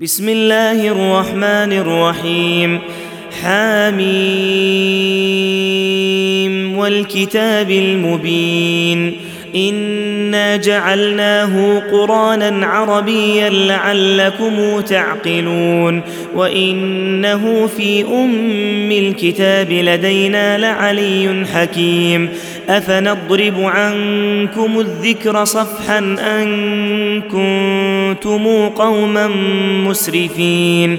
بسم الله الرحمن الرحيم حاميم والكتاب المبين انا جعلناه قرانا عربيا لعلكم تعقلون وانه في ام الكتاب لدينا لعلي حكيم افنضرب عنكم الذكر صفحا ان كنتم قوما مسرفين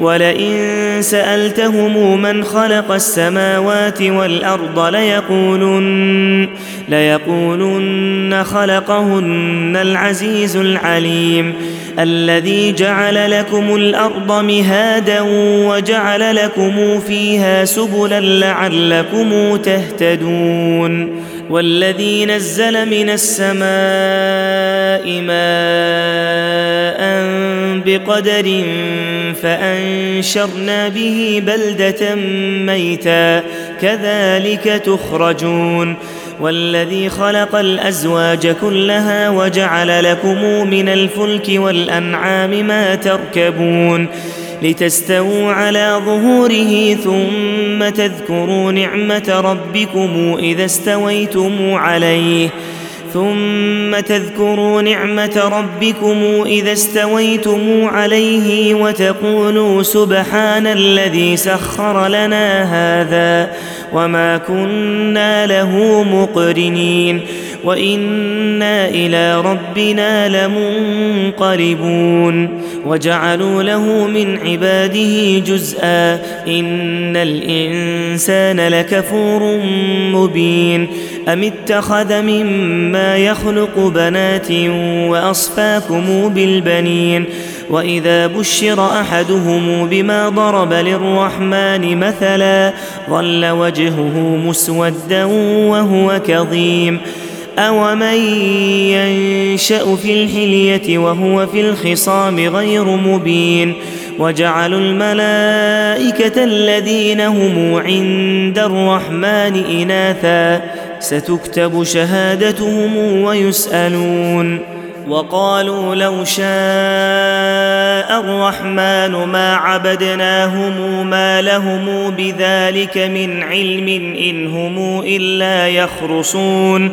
ولئن سألتهم من خلق السماوات والأرض ليقولن ليقولن خلقهن العزيز العليم. الذي جعل لكم الأرض مهادا وجعل لكم فيها سبلا لعلكم تهتدون. والذي نزل من السماء ماء بقدر فأنشرنا به بلدة ميتا كذلك تخرجون والذي خلق الأزواج كلها وجعل لكم من الفلك والأنعام ما تركبون لتستووا على ظهوره ثم تذكروا نعمة ربكم إذا استويتم عليه. ثم تذكروا نعمة ربكم إذا استويتم عليه وتقولوا سبحان الذي سخر لنا هذا وما كنا له مقرنين. وإنا إلى ربنا لمنقلبون وجعلوا له من عباده جزءا إن الإنسان لكفور مبين أم اتخذ مما يخلق بنات وأصفاكم بالبنين وإذا بشر أحدهم بما ضرب للرحمن مثلا ظل وجهه مسودا وهو كظيم أومن ينشأ في الحلية وهو في الخصام غير مبين وجعلوا الملائكة الذين هم عند الرحمن إناثا ستكتب شهادتهم ويسألون وقالوا لو شاء الرحمن ما عبدناهم ما لهم بذلك من علم ان هم الا يخرصون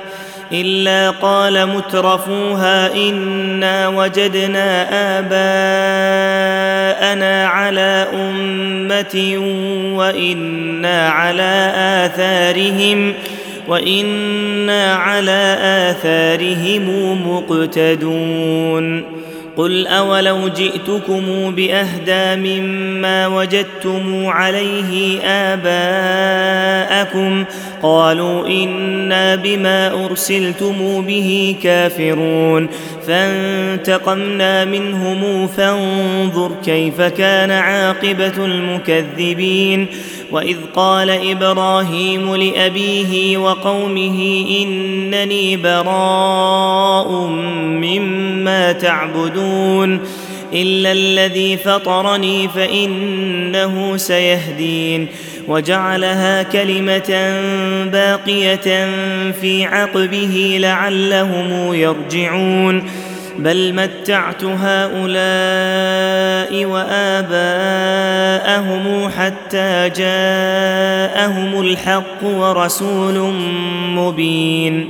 إلا قال مترفوها إنا وجدنا آباءنا على أمة وإنا على آثارهم وإنا على آثارهم مقتدون قل أولو جئتكم بأهدى مما وجدتم عليه آباءكم قالوا إنا بما أرسلتم به كافرون فانتقمنا منهم فانظر كيف كان عاقبة المكذبين وإذ قال إبراهيم لأبيه وقومه إنني براء مما تعبدون إلا الذي فطرني فإنه سيهدين وجعلها كلمة باقية في عقبه لعلهم يرجعون بل متعت هؤلاء وآباءهم حتى جاءهم الحق ورسول مبين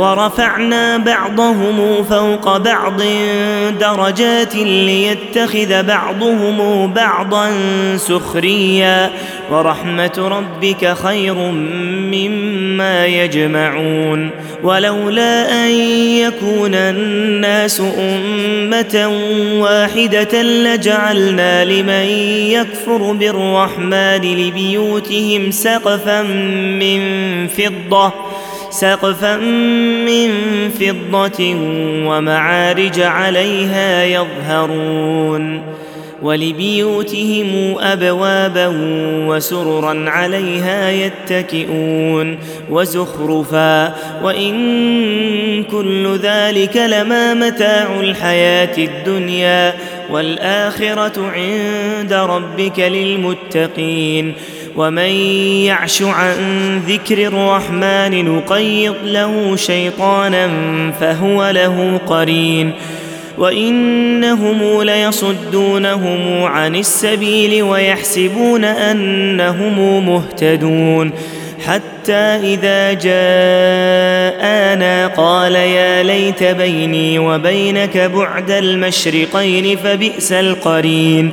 ورفعنا بعضهم فوق بعض درجات ليتخذ بعضهم بعضا سخريا. ورحمة ربك خير مما يجمعون. ولولا أن يكون الناس أمة واحدة لجعلنا لمن يكفر بالرحمن لبيوتهم سقفا من فضة. سقفا من فضة ومعارج عليها يظهرون ولبيوتهم أبوابا وسررا عليها يتكئون وزخرفا وإن كل ذلك لما متاع الحياة الدنيا والآخرة عند ربك للمتقين ومن يعش عن ذكر الرحمن نقيض له شيطانا فهو له قرين. وإنهم ليصدونهم عن السبيل ويحسبون أنهم مهتدون. حتى إذا جاءنا قال يا ليت بيني وبينك بعد المشرقين فبئس القرين.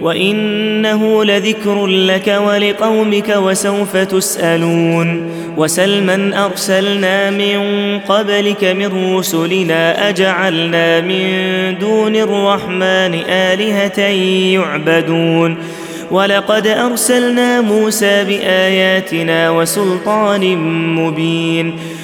وإنه لذكر لك ولقومك وسوف تسألون. وسل من أرسلنا من قبلك من رسلنا أجعلنا من دون الرحمن آلهة يعبدون. ولقد أرسلنا موسى بآياتنا وسلطان مبين.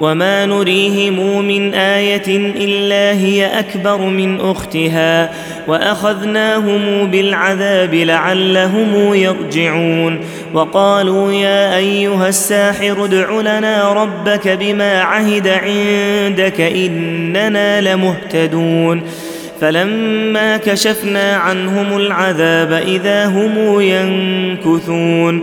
وما نريهم من إيه الا هي اكبر من اختها واخذناهم بالعذاب لعلهم يرجعون وقالوا يا ايها الساحر ادع لنا ربك بما عهد عندك اننا لمهتدون فلما كشفنا عنهم العذاب اذا هم ينكثون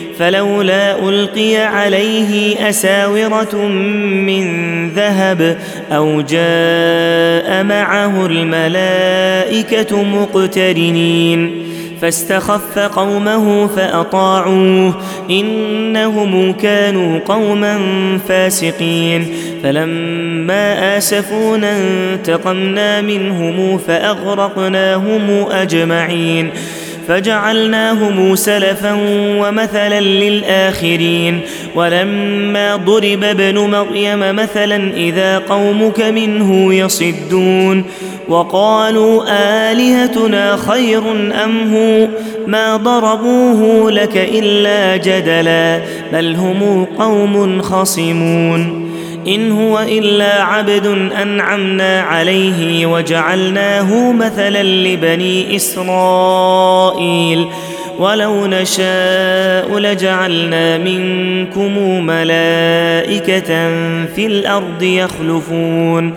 فلولا ألقي عليه أساورة من ذهب أو جاء معه الملائكة مقترنين فاستخف قومه فأطاعوه إنهم كانوا قوما فاسقين فلما آسفونا انتقمنا منهم فأغرقناهم أجمعين فجعلناهم سلفا ومثلا للآخرين ولما ضرب ابن مريم مثلا إذا قومك منه يصدون وقالوا آلهتنا خير أم هو ما ضربوه لك إلا جدلا بل هم قوم خصمون إن هو إلا عبد أنعمنا عليه وجعلناه مثلا لبني إسرائيل. ولو نشاء لجعلنا منكم ملائكة في الأرض يخلفون.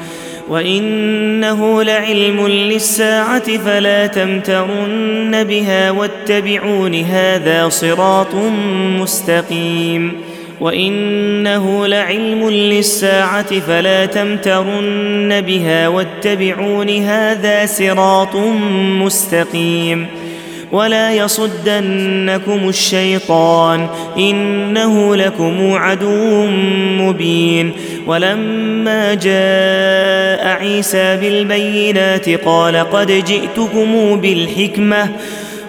وإنه لعلم للساعة فلا تمترن بها واتبعون. هذا صراط مستقيم. وانه لعلم للساعه فلا تمترن بها واتبعون هذا صراط مستقيم ولا يصدنكم الشيطان انه لكم عدو مبين ولما جاء عيسى بالبينات قال قد جئتكم بالحكمه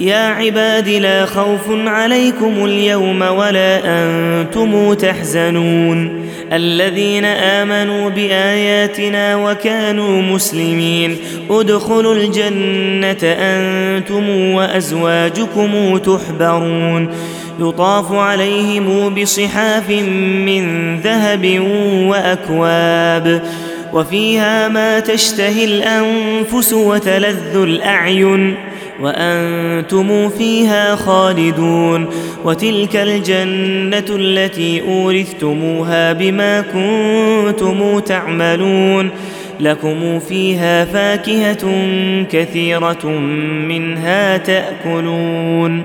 يا عباد لا خوف عليكم اليوم ولا أنتم تحزنون. الذين آمنوا بآياتنا وكانوا مسلمين ادخلوا الجنة أنتم وأزواجكم تحبرون. يطاف عليهم بصحاف من ذهب وأكواب وفيها ما تشتهي الأنفس وتلذ الأعين. وأنتم فيها خالدون وتلك الجنة التي أورثتموها بما كنتم تعملون لكم فيها فاكهة كثيرة منها تأكلون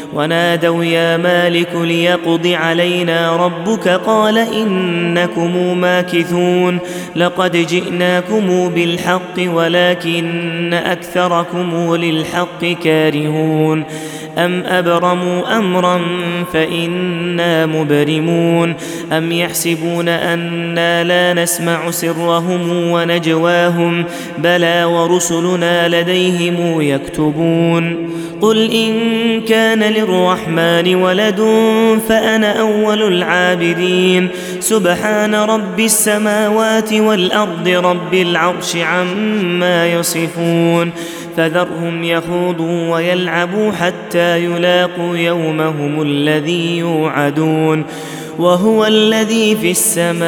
ونادوا يا مالك ليقض علينا ربك قال إنكم ماكثون لقد جئناكم بالحق ولكن أكثركم للحق كارهون أم أبرموا أمرا فإنا مبرمون أم يحسبون أنا لا نسمع سرهم ونجواهم بلى ورسلنا لديهم يكتبون قل ان كان للرحمن ولد فانا اول العابدين سبحان رب السماوات والارض رب العرش عما يصفون فذرهم يخوضوا ويلعبوا حتى يلاقوا يومهم الذي يوعدون وهو الذي في السماء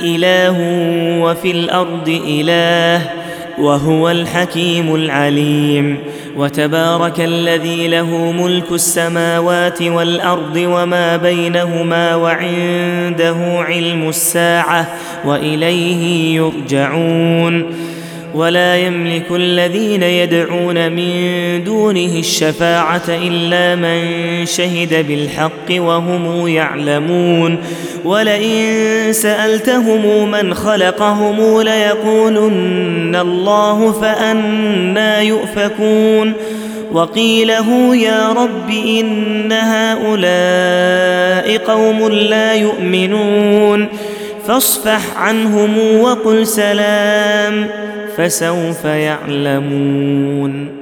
اله وفي الأرض اله وهو الحكيم العليم وتبارك الذي له ملك السماوات والأرض وما بينهما وعنده علم الساعة وإليه يرجعون. ولا يملك الذين يدعون من دونه الشفاعة إلا من شهد بالحق وهم يعلمون ولئن سألتهم من خلقهم ليقولن الله فأنا يؤفكون وقيله يا رب إن هؤلاء قوم لا يؤمنون فاصفح عنهم وقل سلام فسوف يعلمون